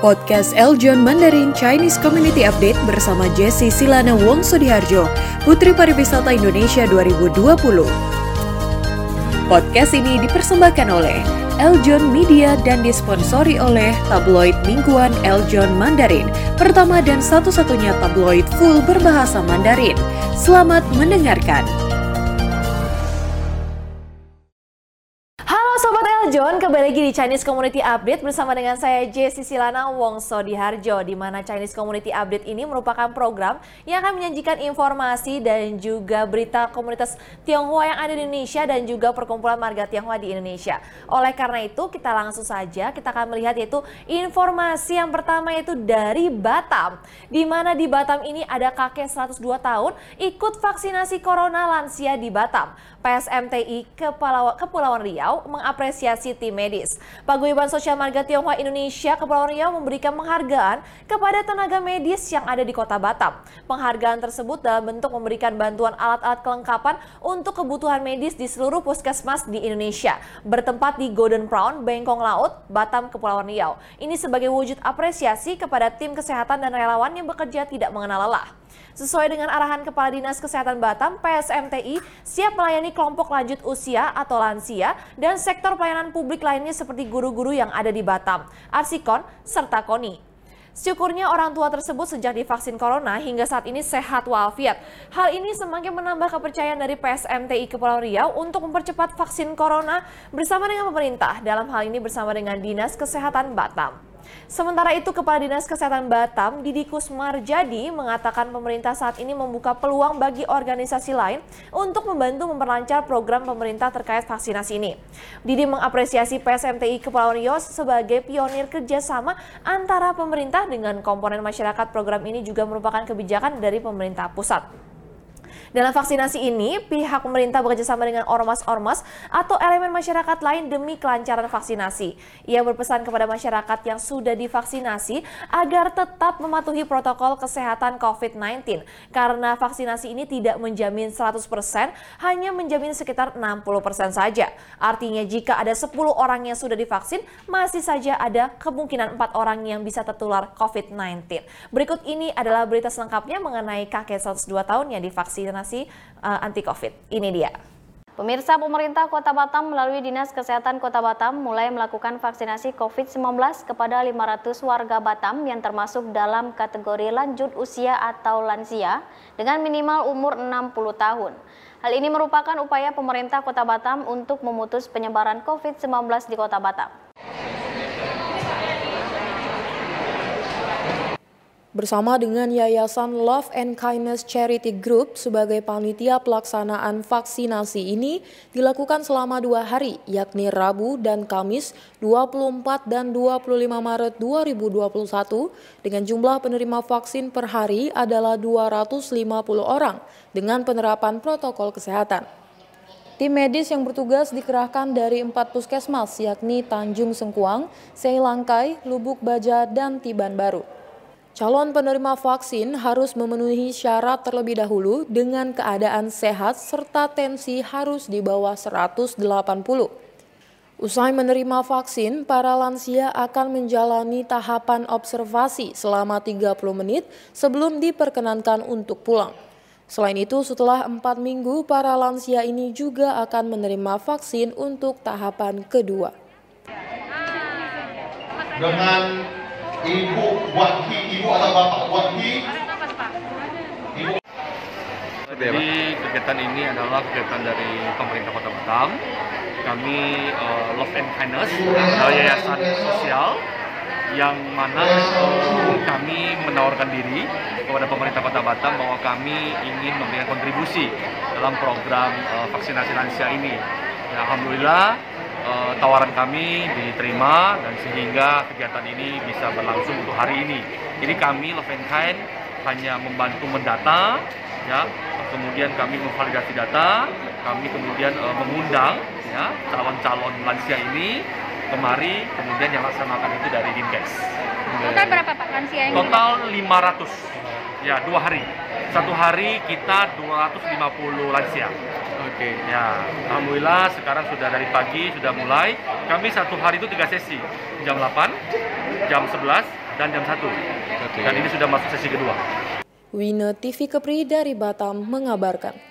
Podcast Eljon Mandarin Chinese Community Update bersama Jesse Silana Wong Sudiharjo, Putri Pariwisata Indonesia 2020. Podcast ini dipersembahkan oleh Eljon Media dan disponsori oleh tabloid mingguan Eljon Mandarin, pertama dan satu-satunya tabloid full berbahasa Mandarin. Selamat mendengarkan. Kembali lagi di Chinese Community Update bersama dengan saya Jessi Silana Wongso di Harjo, di mana Chinese Community Update ini merupakan program yang akan menyajikan informasi dan juga berita komunitas Tionghoa yang ada di Indonesia dan juga perkumpulan marga Tionghoa di Indonesia. Oleh karena itu, kita langsung saja kita akan melihat yaitu informasi yang pertama yaitu dari Batam, di mana di Batam ini ada kakek 102 tahun ikut vaksinasi corona lansia di Batam. PSMTI Kepulauan Riau mengapresiasi tim medis. Paguyuban Sosial Marga Tionghoa Indonesia Kepulauan Riau memberikan penghargaan kepada tenaga medis yang ada di Kota Batam. Penghargaan tersebut dalam bentuk memberikan bantuan alat-alat kelengkapan untuk kebutuhan medis di seluruh puskesmas di Indonesia, bertempat di Golden Crown, Bengkong Laut, Batam, Kepulauan Riau. Ini sebagai wujud apresiasi kepada tim kesehatan dan relawan yang bekerja tidak mengenal lelah. Sesuai dengan arahan Kepala Dinas Kesehatan Batam, PSMTI siap melayani kelompok lanjut usia atau lansia dan sektor pelayanan publik lainnya seperti guru-guru yang ada di Batam, Arsikon, serta KONI. Syukurnya orang tua tersebut sejak divaksin corona hingga saat ini sehat walafiat. Hal ini semakin menambah kepercayaan dari PSMTI Kepulauan Riau untuk mempercepat vaksin corona bersama dengan pemerintah, dalam hal ini bersama dengan Dinas Kesehatan Batam. Sementara itu, Kepala Dinas Kesehatan Batam, Didikus Marjadi, mengatakan pemerintah saat ini membuka peluang bagi organisasi lain untuk membantu memperlancar program pemerintah terkait vaksinasi ini. Didi mengapresiasi PSMTI Kepulauan Riau sebagai pionir kerjasama antara pemerintah dengan komponen masyarakat. Program ini juga merupakan kebijakan dari pemerintah pusat. Dalam vaksinasi ini, pihak pemerintah bekerjasama dengan ormas-ormas atau elemen masyarakat lain demi kelancaran vaksinasi. Ia berpesan kepada masyarakat yang sudah divaksinasi agar tetap mematuhi protokol kesehatan COVID-19 karena vaksinasi ini tidak menjamin 100%, hanya menjamin sekitar 60% saja. Artinya jika ada 10 orang yang sudah divaksin, masih saja ada kemungkinan 4 orang yang bisa tertular COVID-19. Berikut ini adalah berita selengkapnya mengenai kakek 102 tahun yang divaksinasi vaksinasi uh, anti COVID. Ini dia. Pemirsa pemerintah Kota Batam melalui Dinas Kesehatan Kota Batam mulai melakukan vaksinasi COVID-19 kepada 500 warga Batam yang termasuk dalam kategori lanjut usia atau lansia dengan minimal umur 60 tahun. Hal ini merupakan upaya pemerintah Kota Batam untuk memutus penyebaran COVID-19 di Kota Batam. Bersama dengan Yayasan Love and Kindness Charity Group sebagai panitia pelaksanaan vaksinasi ini dilakukan selama dua hari, yakni Rabu dan Kamis 24 dan 25 Maret 2021 dengan jumlah penerima vaksin per hari adalah 250 orang dengan penerapan protokol kesehatan. Tim medis yang bertugas dikerahkan dari empat puskesmas yakni Tanjung Sengkuang, Seilangkai, Lubuk Baja, dan Tiban Baru. Calon penerima vaksin harus memenuhi syarat terlebih dahulu dengan keadaan sehat serta tensi harus di bawah 180. Usai menerima vaksin, para lansia akan menjalani tahapan observasi selama 30 menit sebelum diperkenankan untuk pulang. Selain itu, setelah empat minggu, para lansia ini juga akan menerima vaksin untuk tahapan kedua. Dengan Ibu buat ibu atau bapak buat. Ibu. Jadi kegiatan ini adalah kegiatan dari pemerintah Kota Batam. Kami uh, Love and Kindness, uh, yayasan sosial yang mana uh, kami menawarkan diri kepada pemerintah Kota Batam bahwa kami ingin memberikan kontribusi dalam program uh, vaksinasi lansia ini. Ya, Alhamdulillah uh, tawaran kami diterima dan sehingga kegiatan ini bisa berlangsung untuk hari ini. Jadi kami Love and Kind hanya membantu mendata, ya, kemudian kami memvalidasi data, kami kemudian uh, mengundang ya calon-calon lansia ini kemari, kemudian yang laksanakan itu dari Dinkes. Total berapa Pak lansia ini? Total 500, ya dua hari. Satu hari kita 250 lansia. Oke. Ya, alhamdulillah sekarang sudah dari pagi sudah mulai. Kami satu hari itu tiga sesi, jam 8, jam 11, dan jam 1. Okay. Dan ini sudah masuk sesi kedua. Wina TV Kepri dari Batam mengabarkan.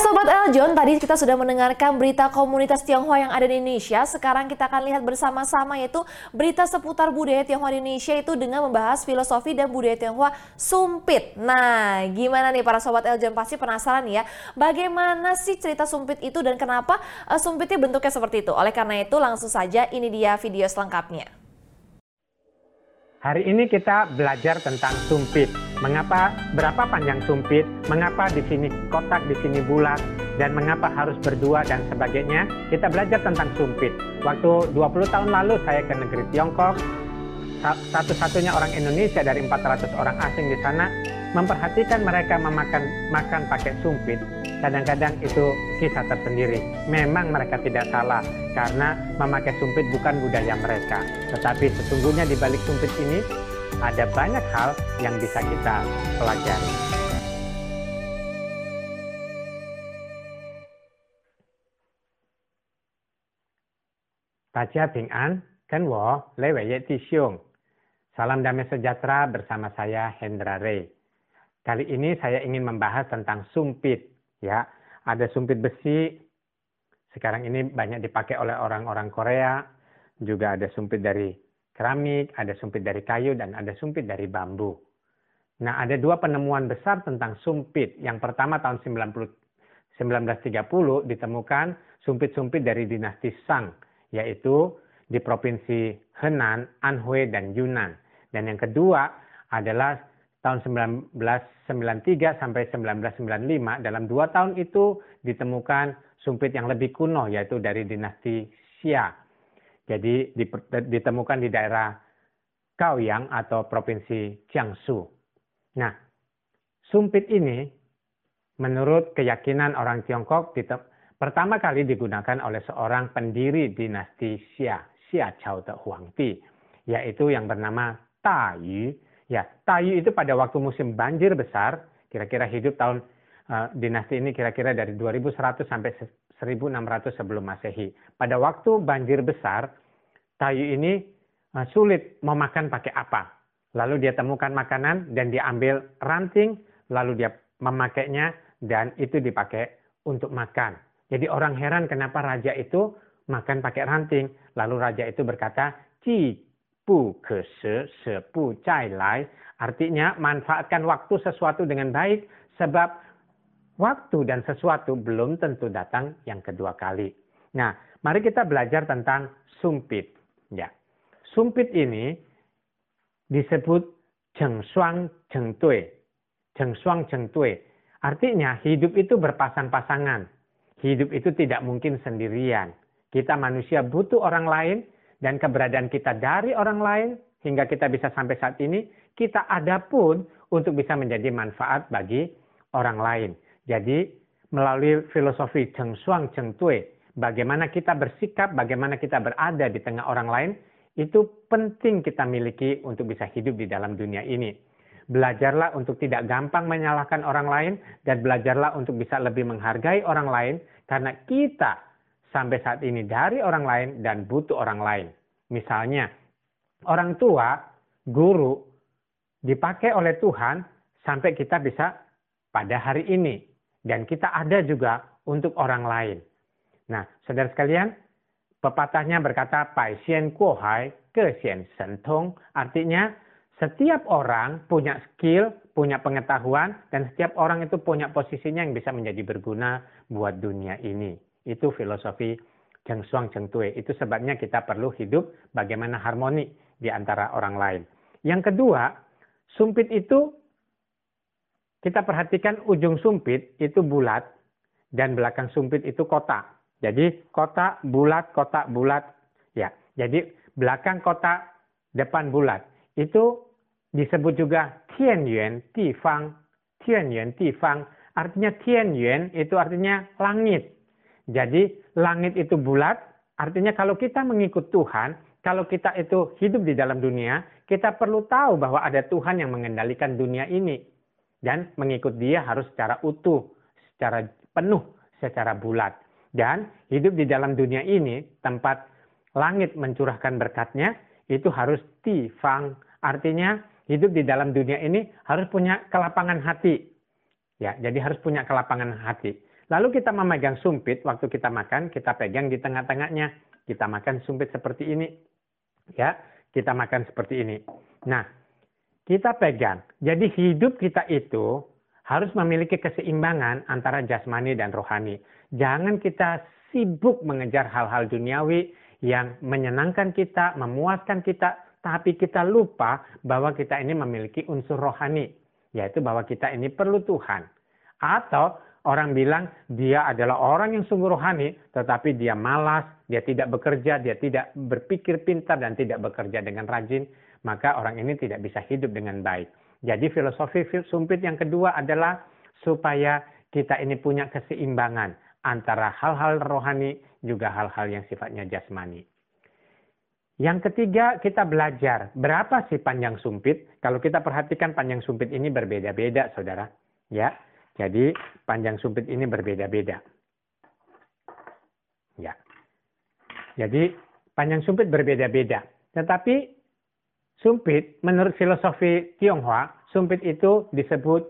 Sobat Eljon, tadi kita sudah mendengarkan berita komunitas Tionghoa yang ada di Indonesia. Sekarang kita akan lihat bersama-sama yaitu berita seputar budaya Tionghoa di Indonesia itu dengan membahas filosofi dan budaya Tionghoa sumpit. Nah, gimana nih para Sobat Eljon? Pasti penasaran ya, bagaimana sih cerita sumpit itu dan kenapa uh, sumpitnya bentuknya seperti itu? Oleh karena itu langsung saja ini dia video selengkapnya. Hari ini kita belajar tentang sumpit. Mengapa, berapa panjang sumpit, mengapa di sini kotak, di sini bulat, dan mengapa harus berdua dan sebagainya. Kita belajar tentang sumpit. Waktu 20 tahun lalu saya ke negeri Tiongkok, satu-satunya orang Indonesia dari 400 orang asing di sana memperhatikan mereka memakan makan pakai sumpit kadang-kadang itu kisah tersendiri. Memang mereka tidak salah karena memakai sumpit bukan budaya mereka. Tetapi sesungguhnya di balik sumpit ini ada banyak hal yang bisa kita pelajari. Baca Ping An, kan wo, ti Salam damai sejahtera bersama saya Hendra Ray. Kali ini saya ingin membahas tentang sumpit. Ya, ada sumpit besi. Sekarang ini banyak dipakai oleh orang-orang Korea. Juga ada sumpit dari keramik, ada sumpit dari kayu, dan ada sumpit dari bambu. Nah, ada dua penemuan besar tentang sumpit. Yang pertama tahun 90, 1930 ditemukan sumpit-sumpit dari dinasti Shang, yaitu di provinsi Henan, Anhui, dan Yunnan. Dan yang kedua adalah tahun 1993 sampai 1995 dalam dua tahun itu ditemukan sumpit yang lebih kuno yaitu dari dinasti Xia. Jadi ditemukan di daerah Kaoyang atau provinsi Jiangsu. Nah, sumpit ini menurut keyakinan orang Tiongkok pertama kali digunakan oleh seorang pendiri dinasti Xia, Xia Chao de Huangdi, yaitu yang bernama Tayu. Ya, Tayu itu pada waktu musim banjir besar, kira-kira hidup tahun uh, dinasti ini kira-kira dari 2100 sampai 1600 sebelum Masehi. Pada waktu banjir besar, Tayu ini uh, sulit memakan pakai apa. Lalu dia temukan makanan dan dia ambil ranting, lalu dia memakainya dan itu dipakai untuk makan. Jadi orang heran kenapa raja itu makan pakai ranting. Lalu raja itu berkata, Ci bu ke se, se bu cai lai. Artinya manfaatkan waktu sesuatu dengan baik sebab waktu dan sesuatu belum tentu datang yang kedua kali. Nah, mari kita belajar tentang sumpit. Ya. Sumpit ini disebut jeng suang jeng tui. Jeng suang jeng tui. Artinya hidup itu berpasang-pasangan. Hidup itu tidak mungkin sendirian. Kita manusia butuh orang lain dan keberadaan kita dari orang lain hingga kita bisa sampai saat ini, kita ada pun untuk bisa menjadi manfaat bagi orang lain. Jadi melalui filosofi Cheng Shuang Cheng Tui, bagaimana kita bersikap, bagaimana kita berada di tengah orang lain, itu penting kita miliki untuk bisa hidup di dalam dunia ini. Belajarlah untuk tidak gampang menyalahkan orang lain dan belajarlah untuk bisa lebih menghargai orang lain karena kita sampai saat ini dari orang lain dan butuh orang lain. Misalnya, orang tua, guru, dipakai oleh Tuhan sampai kita bisa pada hari ini. Dan kita ada juga untuk orang lain. Nah, saudara sekalian, pepatahnya berkata, Pai Xian Kuo Hai, Ke Xian Shen Tong. Artinya, setiap orang punya skill, punya pengetahuan, dan setiap orang itu punya posisinya yang bisa menjadi berguna buat dunia ini. Itu filosofi Cheng Suang Cheng Tue. Itu sebabnya kita perlu hidup bagaimana harmoni di antara orang lain. Yang kedua, sumpit itu kita perhatikan ujung sumpit itu bulat dan belakang sumpit itu kotak. Jadi kotak bulat, kotak bulat. Ya, jadi belakang kotak, depan bulat. Itu disebut juga Tian Yuan Ti Fang. Tian Yuan Ti Fang. Artinya Tian Yuan itu artinya langit. Jadi langit itu bulat, artinya kalau kita mengikut Tuhan, kalau kita itu hidup di dalam dunia, kita perlu tahu bahwa ada Tuhan yang mengendalikan dunia ini. Dan mengikut dia harus secara utuh, secara penuh, secara bulat. Dan hidup di dalam dunia ini, tempat langit mencurahkan berkatnya, itu harus tifang. Artinya hidup di dalam dunia ini harus punya kelapangan hati. Ya, jadi harus punya kelapangan hati. Lalu kita memegang sumpit, waktu kita makan, kita pegang di tengah-tengahnya. Kita makan sumpit seperti ini. Ya, kita makan seperti ini. Nah, kita pegang. Jadi hidup kita itu harus memiliki keseimbangan antara jasmani dan rohani. Jangan kita sibuk mengejar hal-hal duniawi yang menyenangkan kita, memuaskan kita, tapi kita lupa bahwa kita ini memiliki unsur rohani, yaitu bahwa kita ini perlu Tuhan. Atau orang bilang dia adalah orang yang sungguh rohani, tetapi dia malas, dia tidak bekerja, dia tidak berpikir pintar dan tidak bekerja dengan rajin, maka orang ini tidak bisa hidup dengan baik. Jadi filosofi sumpit yang kedua adalah supaya kita ini punya keseimbangan antara hal-hal rohani juga hal-hal yang sifatnya jasmani. Yang ketiga, kita belajar berapa sih panjang sumpit. Kalau kita perhatikan panjang sumpit ini berbeda-beda, saudara. Ya, jadi panjang sumpit ini berbeda-beda. Ya, jadi panjang sumpit berbeda-beda. Tetapi sumpit, menurut filosofi Tionghoa, sumpit itu disebut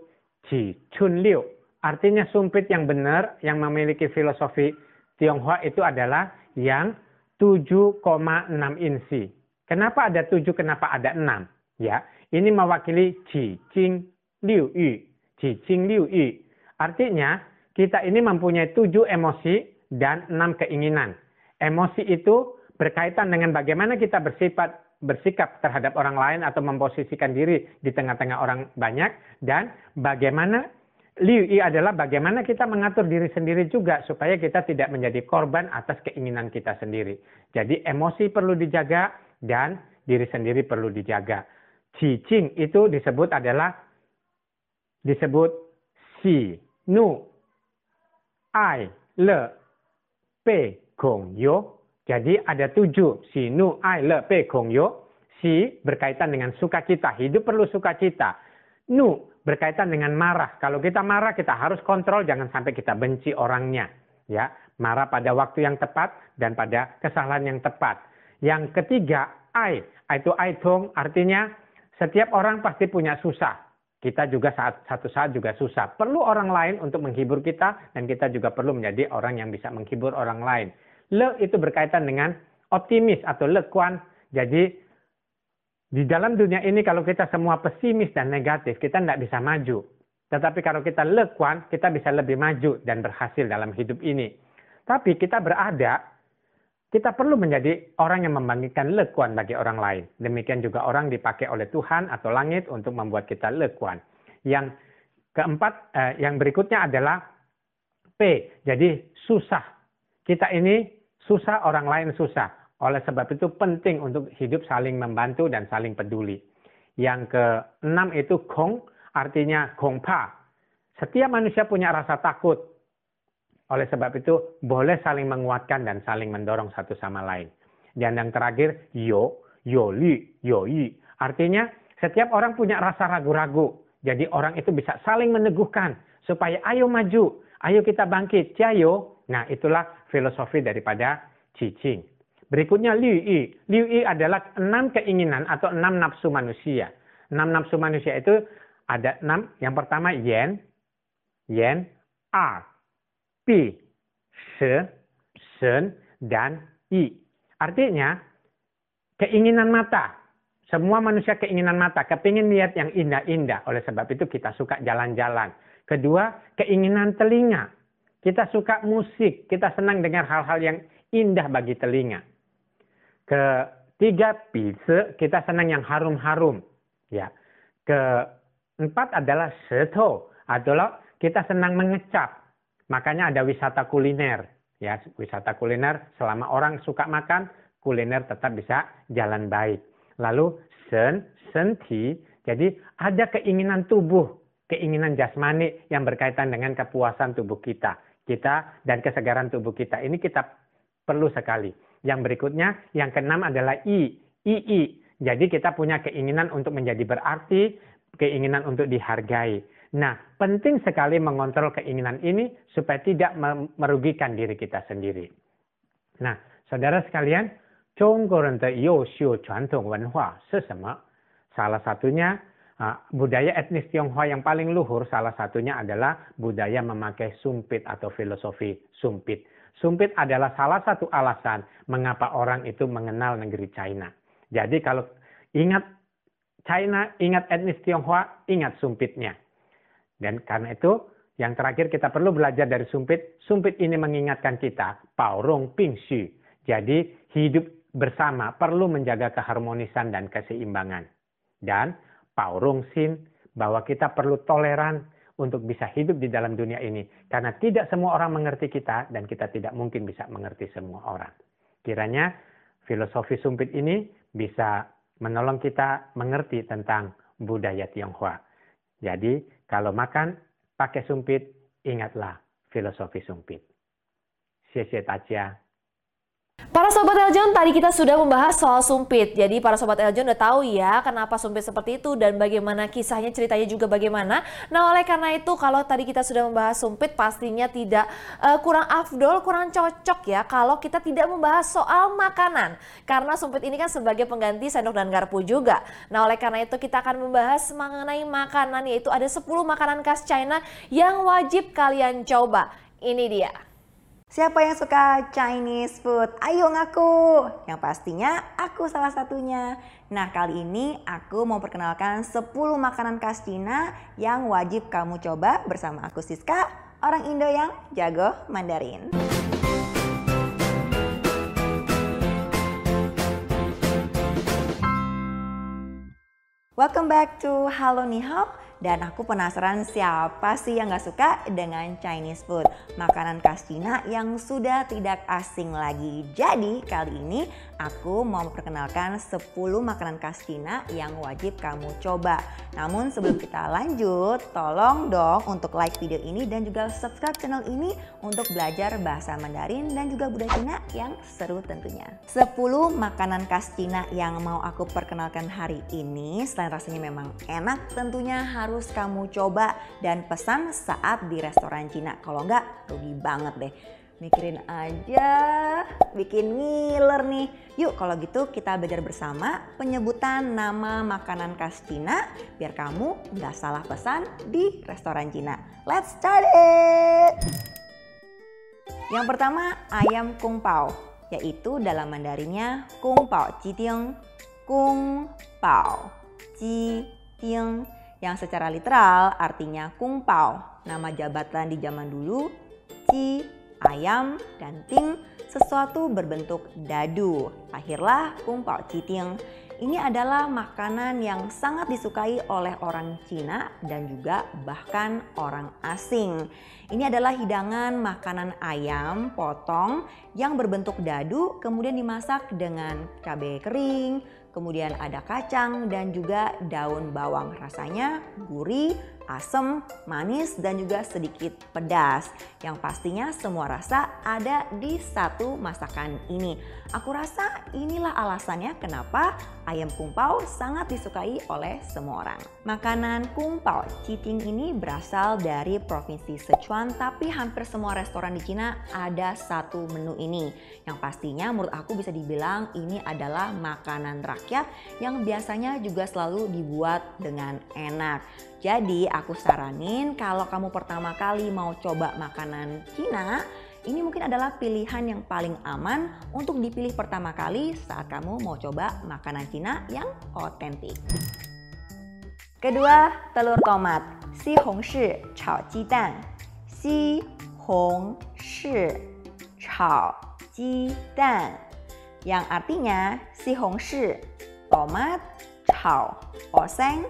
Ji Chun Liu. Artinya sumpit yang benar, yang memiliki filosofi Tionghoa itu adalah yang 7,6 inci. Kenapa ada 7, kenapa ada 6? Ya, ini mewakili Qi Jing Liu Yu. Qi Jing Liu Yu. Artinya, kita ini mempunyai 7 emosi dan 6 keinginan. Emosi itu berkaitan dengan bagaimana kita bersifat bersikap terhadap orang lain atau memposisikan diri di tengah-tengah orang banyak dan bagaimana Liu Yi adalah bagaimana kita mengatur diri sendiri juga supaya kita tidak menjadi korban atas keinginan kita sendiri. Jadi emosi perlu dijaga dan diri sendiri perlu dijaga. Qi itu disebut adalah disebut si, nu, ai, le, pe, gong, yo. Jadi ada tujuh. Si, nu, ai, le, pe, gong, yo. Si berkaitan dengan sukacita. Hidup perlu sukacita. Nu berkaitan dengan marah. Kalau kita marah, kita harus kontrol, jangan sampai kita benci orangnya. Ya, marah pada waktu yang tepat dan pada kesalahan yang tepat. Yang ketiga, ai. Itu aitong artinya setiap orang pasti punya susah. Kita juga saat satu saat juga susah. Perlu orang lain untuk menghibur kita dan kita juga perlu menjadi orang yang bisa menghibur orang lain. Le itu berkaitan dengan optimis atau lekuan. Jadi di dalam dunia ini kalau kita semua pesimis dan negatif, kita tidak bisa maju. Tetapi kalau kita lekuan, kita bisa lebih maju dan berhasil dalam hidup ini. Tapi kita berada, kita perlu menjadi orang yang membangkitkan lekuan bagi orang lain. Demikian juga orang dipakai oleh Tuhan atau langit untuk membuat kita lekuan. Yang keempat, eh, yang berikutnya adalah P. Jadi susah. Kita ini susah, orang lain susah. Oleh sebab itu penting untuk hidup saling membantu dan saling peduli. Yang keenam itu kong, artinya pa. Setiap manusia punya rasa takut. Oleh sebab itu boleh saling menguatkan dan saling mendorong satu sama lain. Dan yang terakhir yo, yo li, yo yi. Artinya setiap orang punya rasa ragu-ragu. Jadi orang itu bisa saling meneguhkan supaya ayo maju, ayo kita bangkit, jayo. Nah itulah filosofi daripada Cicing. Berikutnya Liu Yi. Liu Yi adalah enam keinginan atau enam nafsu manusia. Enam nafsu manusia itu ada enam. Yang pertama Yen, Yen, A, Pi, Se, Sen, dan I. Artinya keinginan mata. Semua manusia keinginan mata, kepingin lihat yang indah-indah. Oleh sebab itu kita suka jalan-jalan. Kedua, keinginan telinga. Kita suka musik, kita senang dengar hal-hal yang indah bagi telinga. Ketiga, pizza, kita senang yang harum-harum. Ya. Keempat adalah seto, adalah kita senang mengecap. Makanya ada wisata kuliner. Ya, wisata kuliner selama orang suka makan, kuliner tetap bisa jalan baik. Lalu sen, senti, jadi ada keinginan tubuh, keinginan jasmani yang berkaitan dengan kepuasan tubuh kita. Kita dan kesegaran tubuh kita. Ini kita perlu sekali. Yang berikutnya, yang keenam adalah I. II. Jadi kita punya keinginan untuk menjadi berarti, keinginan untuk dihargai. Nah, penting sekali mengontrol keinginan ini supaya tidak merugikan diri kita sendiri. Nah, saudara sekalian, Salah satunya budaya etnis Tionghoa yang paling luhur salah satunya adalah budaya memakai sumpit atau filosofi sumpit. Sumpit adalah salah satu alasan mengapa orang itu mengenal negeri China. Jadi kalau ingat China, ingat etnis Tionghoa, ingat sumpitnya. Dan karena itu yang terakhir kita perlu belajar dari sumpit. Sumpit ini mengingatkan kita, Paurong Ping Xu. Jadi hidup bersama perlu menjaga keharmonisan dan keseimbangan. Dan paurung sin bahwa kita perlu toleran untuk bisa hidup di dalam dunia ini karena tidak semua orang mengerti kita dan kita tidak mungkin bisa mengerti semua orang. Kiranya filosofi sumpit ini bisa menolong kita mengerti tentang budaya Tionghoa. Jadi kalau makan pakai sumpit, ingatlah filosofi sumpit. Xie xie Para sobat Eljon, tadi kita sudah membahas soal sumpit. Jadi para sobat Eljon udah tahu ya kenapa sumpit seperti itu dan bagaimana kisahnya, ceritanya juga bagaimana. Nah oleh karena itu kalau tadi kita sudah membahas sumpit pastinya tidak uh, kurang afdol, kurang cocok ya kalau kita tidak membahas soal makanan. Karena sumpit ini kan sebagai pengganti sendok dan garpu juga. Nah oleh karena itu kita akan membahas mengenai makanan yaitu ada 10 makanan khas China yang wajib kalian coba. Ini dia. Siapa yang suka Chinese food? Ayo ngaku. Yang pastinya aku salah satunya. Nah kali ini aku mau perkenalkan 10 makanan khas Cina yang wajib kamu coba bersama aku Siska, orang Indo yang jago Mandarin. Welcome back to Halo Nihao dan aku penasaran siapa sih yang gak suka dengan Chinese food. Makanan khas Cina yang sudah tidak asing lagi. Jadi kali ini aku mau memperkenalkan 10 makanan khas Cina yang wajib kamu coba. Namun sebelum kita lanjut, tolong dong untuk like video ini dan juga subscribe channel ini untuk belajar bahasa Mandarin dan juga budaya Cina yang seru tentunya. 10 makanan khas Cina yang mau aku perkenalkan hari ini selain rasanya memang enak tentunya harus harus kamu coba dan pesan saat di restoran Cina. Kalau enggak, rugi banget deh. Mikirin aja, bikin ngiler nih. Yuk kalau gitu kita belajar bersama penyebutan nama makanan khas Cina biar kamu nggak salah pesan di restoran Cina. Let's start it! Yang pertama ayam kung pao, yaitu dalam Mandarinnya kung pao jitiang, kung pao jitiang yang secara literal artinya kung pao, nama jabatan di zaman dulu, ci, ayam, dan ting, sesuatu berbentuk dadu. Lahirlah kung pao citing. Ini adalah makanan yang sangat disukai oleh orang Cina dan juga bahkan orang asing. Ini adalah hidangan makanan ayam potong yang berbentuk dadu kemudian dimasak dengan cabai kering, kemudian ada kacang dan juga daun bawang. Rasanya gurih, asam, manis, dan juga sedikit pedas. Yang pastinya semua rasa ada di satu masakan ini. Aku rasa inilah alasannya kenapa ayam kumpau sangat disukai oleh semua orang. Makanan kumpau citing ini berasal dari provinsi Sichuan, tapi hampir semua restoran di Cina ada satu menu ini. Yang pastinya menurut aku bisa dibilang ini adalah makanan rakyat yang biasanya juga selalu dibuat dengan enak. Jadi aku saranin kalau kamu pertama kali mau coba makanan Cina, ini mungkin adalah pilihan yang paling aman untuk dipilih pertama kali saat kamu mau coba makanan Cina yang otentik. Kedua, telur tomat. Si hong shi chao ji dan. Si hong shi chao ji dan. Yang artinya si hong shi tomat, chao oseng,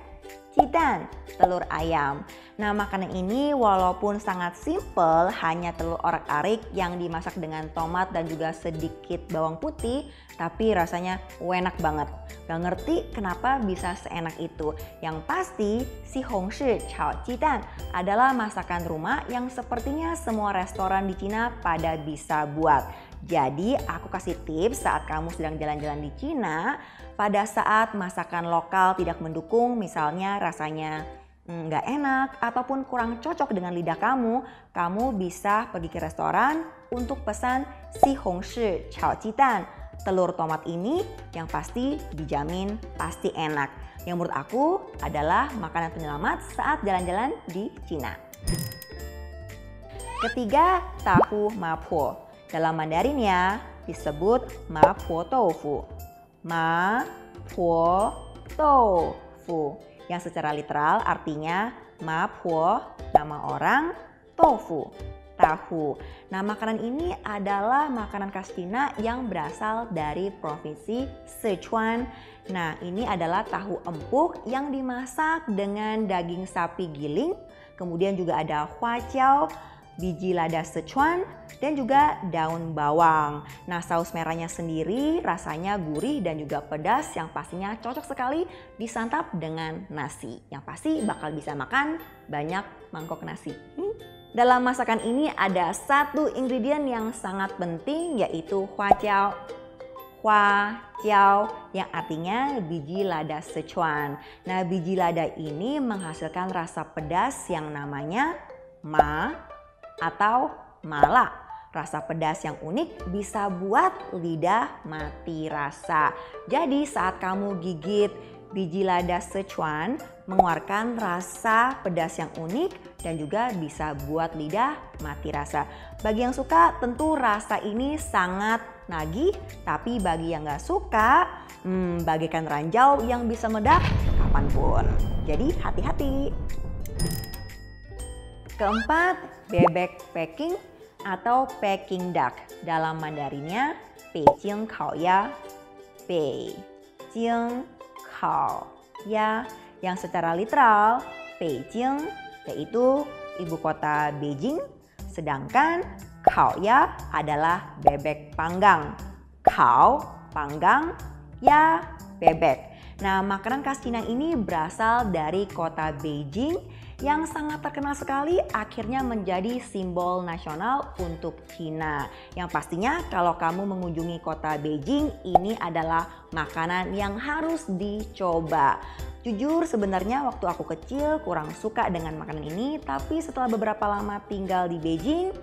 jidan telur ayam. Nah makanan ini walaupun sangat simple hanya telur orak-arik yang dimasak dengan tomat dan juga sedikit bawang putih tapi rasanya enak banget. Gak ngerti kenapa bisa seenak itu. Yang pasti si Hong Shi Chao Jidan adalah masakan rumah yang sepertinya semua restoran di Cina pada bisa buat. Jadi aku kasih tips saat kamu sedang jalan-jalan di Cina pada saat masakan lokal tidak mendukung misalnya rasanya Hmm, nggak enak ataupun kurang cocok dengan lidah kamu, kamu bisa pergi ke restoran untuk pesan si Hong Shi Chao Jidan Telur tomat ini yang pasti dijamin pasti enak. Yang menurut aku adalah makanan penyelamat saat jalan-jalan di Cina. Ketiga, tahu mapo. Dalam Mandarin ya, disebut mapo tofu. Ma po tofu yang secara literal artinya mapo nama orang tofu tahu. Nah, makanan ini adalah makanan khas Cina yang berasal dari provinsi Sichuan. Nah, ini adalah tahu empuk yang dimasak dengan daging sapi giling, kemudian juga ada huaqiao, biji lada Sichuan, dan juga daun bawang. Nah, saus merahnya sendiri rasanya gurih dan juga pedas yang pastinya cocok sekali disantap dengan nasi. Yang pasti bakal bisa makan banyak mangkok nasi. Hmm. Dalam masakan ini ada satu ingredient yang sangat penting yaitu huajiao. Huajiao yang artinya biji lada Sichuan. Nah, biji lada ini menghasilkan rasa pedas yang namanya ma atau mala. Rasa pedas yang unik bisa buat lidah mati rasa. Jadi saat kamu gigit biji lada Sichuan mengeluarkan rasa pedas yang unik dan juga bisa buat lidah mati rasa. Bagi yang suka tentu rasa ini sangat nagih, tapi bagi yang nggak suka, hmm, bagikan ranjau yang bisa meledak kapan pun. Jadi hati-hati. Keempat, bebek packing atau packing duck. Dalam Mandarinnya, Beijing Kao Ya, Beijing Kao Ya yang secara literal Beijing yaitu ibu kota Beijing sedangkan Kaoya adalah bebek panggang. Kao panggang ya bebek. Nah, makanan khas Cina ini berasal dari kota Beijing yang sangat terkenal sekali akhirnya menjadi simbol nasional untuk Cina. Yang pastinya kalau kamu mengunjungi kota Beijing ini adalah makanan yang harus dicoba. Jujur sebenarnya waktu aku kecil kurang suka dengan makanan ini tapi setelah beberapa lama tinggal di Beijing,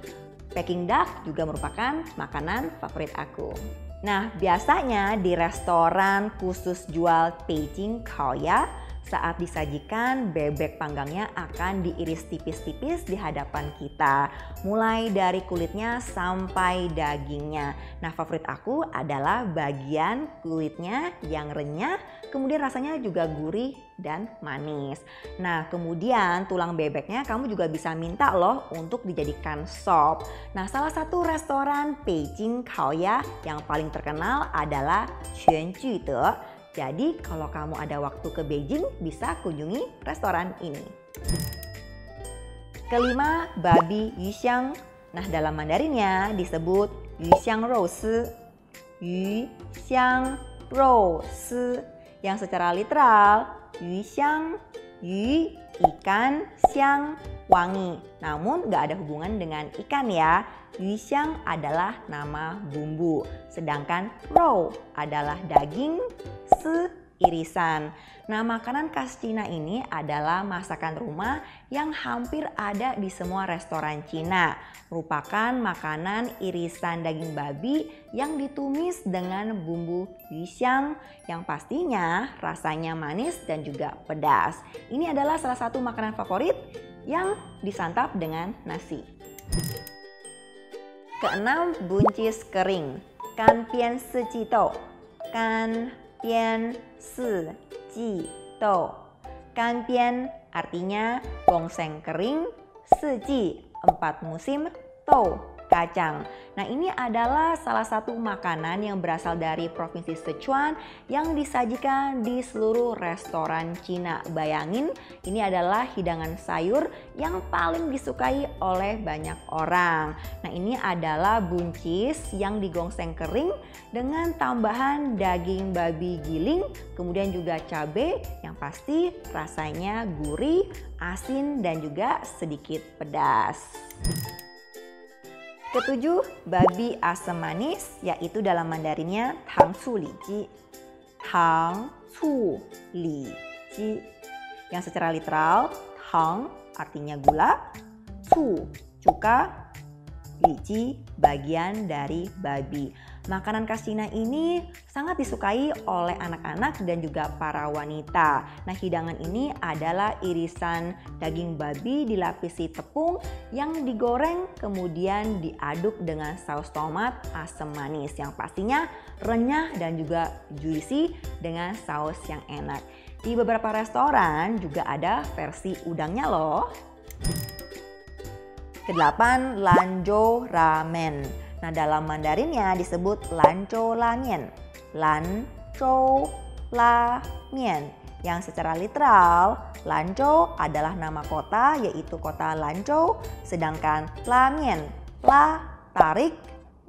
Peking duck juga merupakan makanan favorit aku. Nah, biasanya di restoran khusus jual Beijing Kaoya saat disajikan, bebek panggangnya akan diiris tipis-tipis di hadapan kita. Mulai dari kulitnya sampai dagingnya. Nah favorit aku adalah bagian kulitnya yang renyah, kemudian rasanya juga gurih dan manis. Nah kemudian tulang bebeknya kamu juga bisa minta loh untuk dijadikan sop. Nah salah satu restoran Beijing Kaoya yang paling terkenal adalah Quan jadi kalau kamu ada waktu ke Beijing bisa kunjungi restoran ini. Kelima, babi yuxiang. Nah dalam Mandarinnya disebut yuxiang rose. Yuxiang rose. Yang secara literal, yuxiang, yu ikan, xiang wangi. Namun gak ada hubungan dengan ikan ya. Yuxiang adalah nama bumbu. Sedangkan rou adalah daging seirisan. Nah, makanan khas Cina ini adalah masakan rumah yang hampir ada di semua restoran Cina. Merupakan makanan irisan daging babi yang ditumis dengan bumbu yuxiang yang pastinya rasanya manis dan juga pedas. Ini adalah salah satu makanan favorit yang disantap dengan nasi. Keenam, buncis kering. Kan pian secito. Kan bian si ji do. Kan bian artinya gongseng kering, seji empat musim, to kacang. Nah ini adalah salah satu makanan yang berasal dari Provinsi Sichuan yang disajikan di seluruh restoran Cina. Bayangin ini adalah hidangan sayur yang paling disukai oleh banyak orang. Nah ini adalah buncis yang digongseng kering dengan tambahan daging babi giling, kemudian juga cabai yang pasti rasanya gurih, asin dan juga sedikit pedas. Ketujuh, babi asam manis yaitu dalam Mandarinnya tang su li ji. Tang su li ji. Yang secara literal, tang artinya gula, su cuka, li ji bagian dari babi. Makanan khas Cina ini sangat disukai oleh anak-anak dan juga para wanita. Nah, hidangan ini adalah irisan daging babi dilapisi tepung yang digoreng kemudian diaduk dengan saus tomat asam manis yang pastinya renyah dan juga juicy dengan saus yang enak. Di beberapa restoran juga ada versi udangnya loh. Kedelapan, lanjo ramen. Nah, dalam Mandarinnya disebut lanco lamien. Lanco lamien. Yang secara literal, Lanzhou adalah nama kota yaitu kota Lanzhou, sedangkan lamien, la tarik,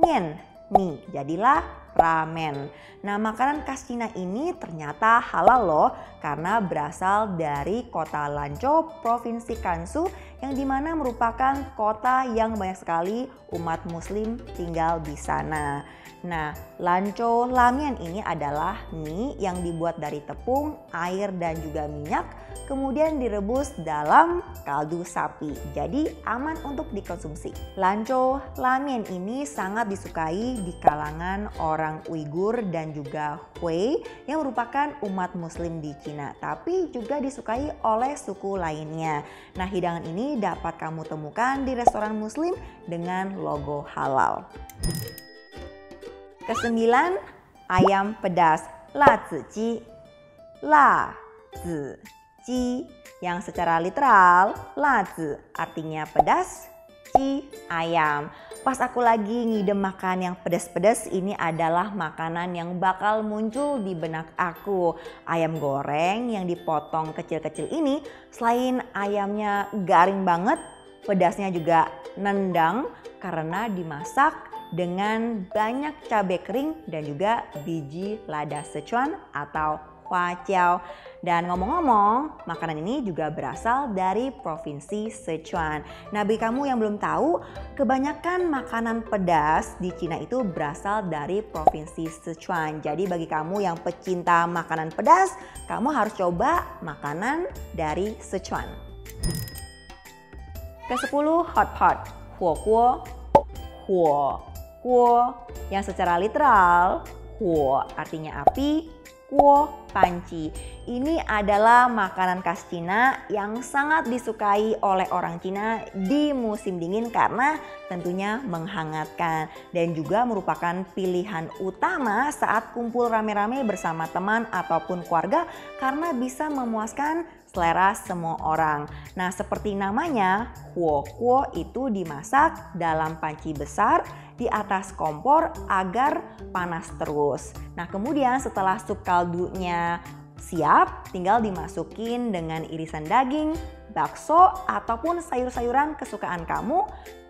mien, mie. Jadilah ramen. Nah, makanan khas Cina ini ternyata halal loh karena berasal dari kota Lanzhou, Provinsi Gansu yang di mana merupakan kota yang banyak sekali umat muslim tinggal di sana. Nah, lanco lamian ini adalah mie yang dibuat dari tepung, air, dan juga minyak, kemudian direbus dalam kaldu sapi. Jadi aman untuk dikonsumsi. Lanco lamian ini sangat disukai di kalangan orang Uighur dan juga Hui yang merupakan umat muslim di Cina, tapi juga disukai oleh suku lainnya. Nah, hidangan ini dapat kamu temukan di restoran muslim dengan logo halal. Kesembilan, ayam pedas la zi La zi yang secara literal la zi artinya pedas, ji ayam. Pas aku lagi ngidem makan yang pedas-pedas ini adalah makanan yang bakal muncul di benak aku. Ayam goreng yang dipotong kecil-kecil ini selain ayamnya garing banget, pedasnya juga nendang karena dimasak dengan banyak cabai kering dan juga biji lada Sichuan atau huaqiao. Dan ngomong-ngomong, makanan ini juga berasal dari provinsi Sichuan. Nah, bagi kamu yang belum tahu, kebanyakan makanan pedas di Cina itu berasal dari provinsi Sichuan. Jadi bagi kamu yang pecinta makanan pedas, kamu harus coba makanan dari Sichuan. Ke-10 hot pot, huo huo, huo Kuo yang secara literal huo artinya api, kuo panci. Ini adalah makanan khas Cina yang sangat disukai oleh orang Cina di musim dingin karena tentunya menghangatkan dan juga merupakan pilihan utama saat kumpul rame-rame bersama teman ataupun keluarga karena bisa memuaskan selera semua orang. Nah, seperti namanya, huo kuo itu dimasak dalam panci besar di atas kompor agar panas terus. Nah, kemudian setelah sup kaldunya siap, tinggal dimasukin dengan irisan daging, bakso ataupun sayur-sayuran kesukaan kamu.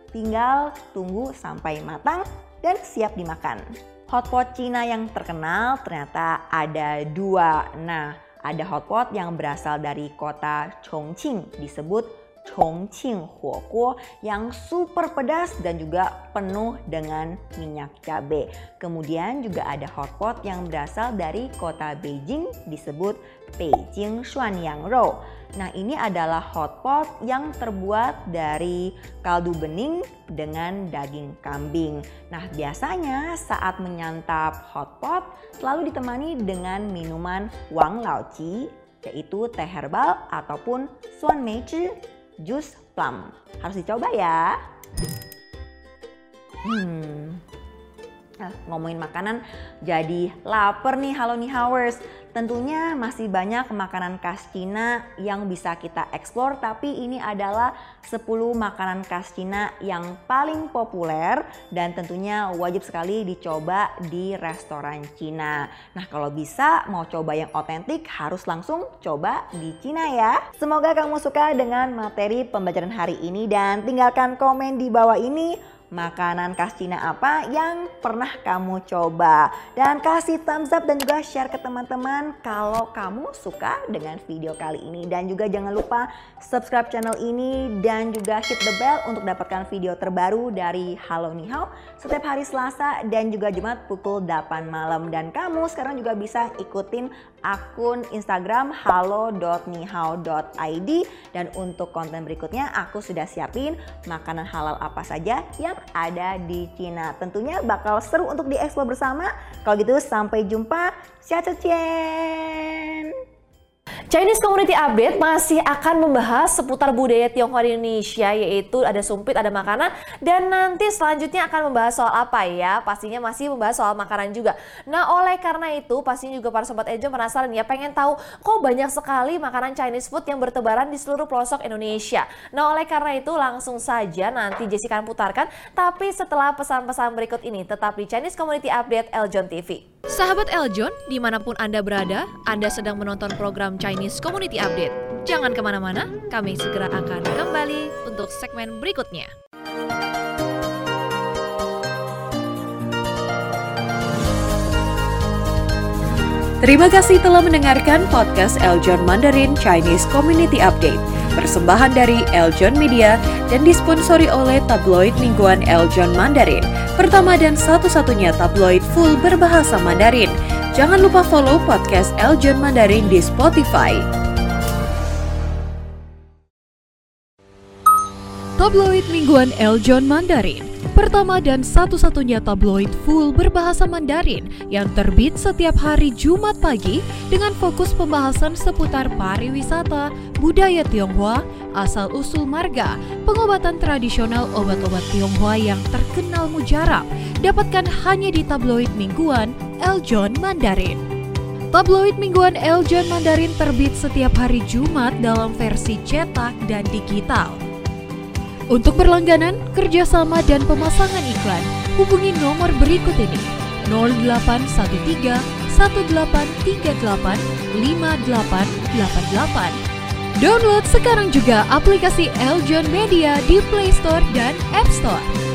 Tinggal tunggu sampai matang dan siap dimakan. Hotpot Cina yang terkenal ternyata ada dua. Nah, ada hotpot yang berasal dari kota Chongqing disebut Chongqing Huoguo yang super pedas dan juga penuh dengan minyak cabai. Kemudian juga ada hotpot yang berasal dari kota Beijing disebut Beijing Shuanyang Rou. Nah ini adalah hotpot yang terbuat dari kaldu bening dengan daging kambing. Nah biasanya saat menyantap hotpot selalu ditemani dengan minuman wang lao ji yaitu teh herbal ataupun suan mei zhi jus plum. Harus dicoba ya. Hmm, Nah, ngomongin makanan jadi lapar nih halo nih Howers. Tentunya masih banyak makanan khas Cina yang bisa kita eksplor tapi ini adalah 10 makanan khas Cina yang paling populer dan tentunya wajib sekali dicoba di restoran Cina. Nah, kalau bisa mau coba yang otentik harus langsung coba di Cina ya. Semoga kamu suka dengan materi pembelajaran hari ini dan tinggalkan komen di bawah ini makanan khas Cina apa yang pernah kamu coba. Dan kasih thumbs up dan juga share ke teman-teman kalau kamu suka dengan video kali ini. Dan juga jangan lupa subscribe channel ini dan juga hit the bell untuk dapatkan video terbaru dari Halo Nihao setiap hari Selasa dan juga Jumat pukul 8 malam. Dan kamu sekarang juga bisa ikutin akun Instagram halo.nihao.id dan untuk konten berikutnya aku sudah siapin makanan halal apa saja yang ada di Cina. Tentunya bakal seru untuk dieksplor bersama. Kalau gitu sampai jumpa. Xia Chinese Community Update masih akan membahas seputar budaya Tionghoa di Indonesia yaitu ada sumpit, ada makanan dan nanti selanjutnya akan membahas soal apa ya? Pastinya masih membahas soal makanan juga. Nah, oleh karena itu pastinya juga para sobat Ejo penasaran ya pengen tahu kok banyak sekali makanan Chinese food yang bertebaran di seluruh pelosok Indonesia. Nah, oleh karena itu langsung saja nanti Jessica akan putarkan tapi setelah pesan-pesan berikut ini tetap di Chinese Community Update Eljon TV. Sahabat Eljon, di mana pun Anda berada, Anda sedang menonton program Chinese Community Update. Jangan ke mana-mana, kami segera akan kembali untuk segmen berikutnya. Terima kasih telah mendengarkan podcast Eljon Mandarin Chinese Community Update persembahan dari Eljon Media dan disponsori oleh tabloid mingguan Eljon Mandarin, pertama dan satu-satunya tabloid full berbahasa Mandarin. Jangan lupa follow podcast Eljon Mandarin di Spotify. Tabloid mingguan Eljon Mandarin pertama dan satu-satunya tabloid full berbahasa Mandarin yang terbit setiap hari Jumat pagi dengan fokus pembahasan seputar pariwisata, budaya Tionghoa, asal-usul marga, pengobatan tradisional obat-obat Tionghoa yang terkenal mujarab, dapatkan hanya di tabloid mingguan Eljon Mandarin. Tabloid mingguan Eljon Mandarin terbit setiap hari Jumat dalam versi cetak dan digital. Untuk berlangganan, kerjasama, dan pemasangan iklan, hubungi nomor berikut ini 0813 1838 5888. Download sekarang juga aplikasi Eljon Media di Play Store dan App Store.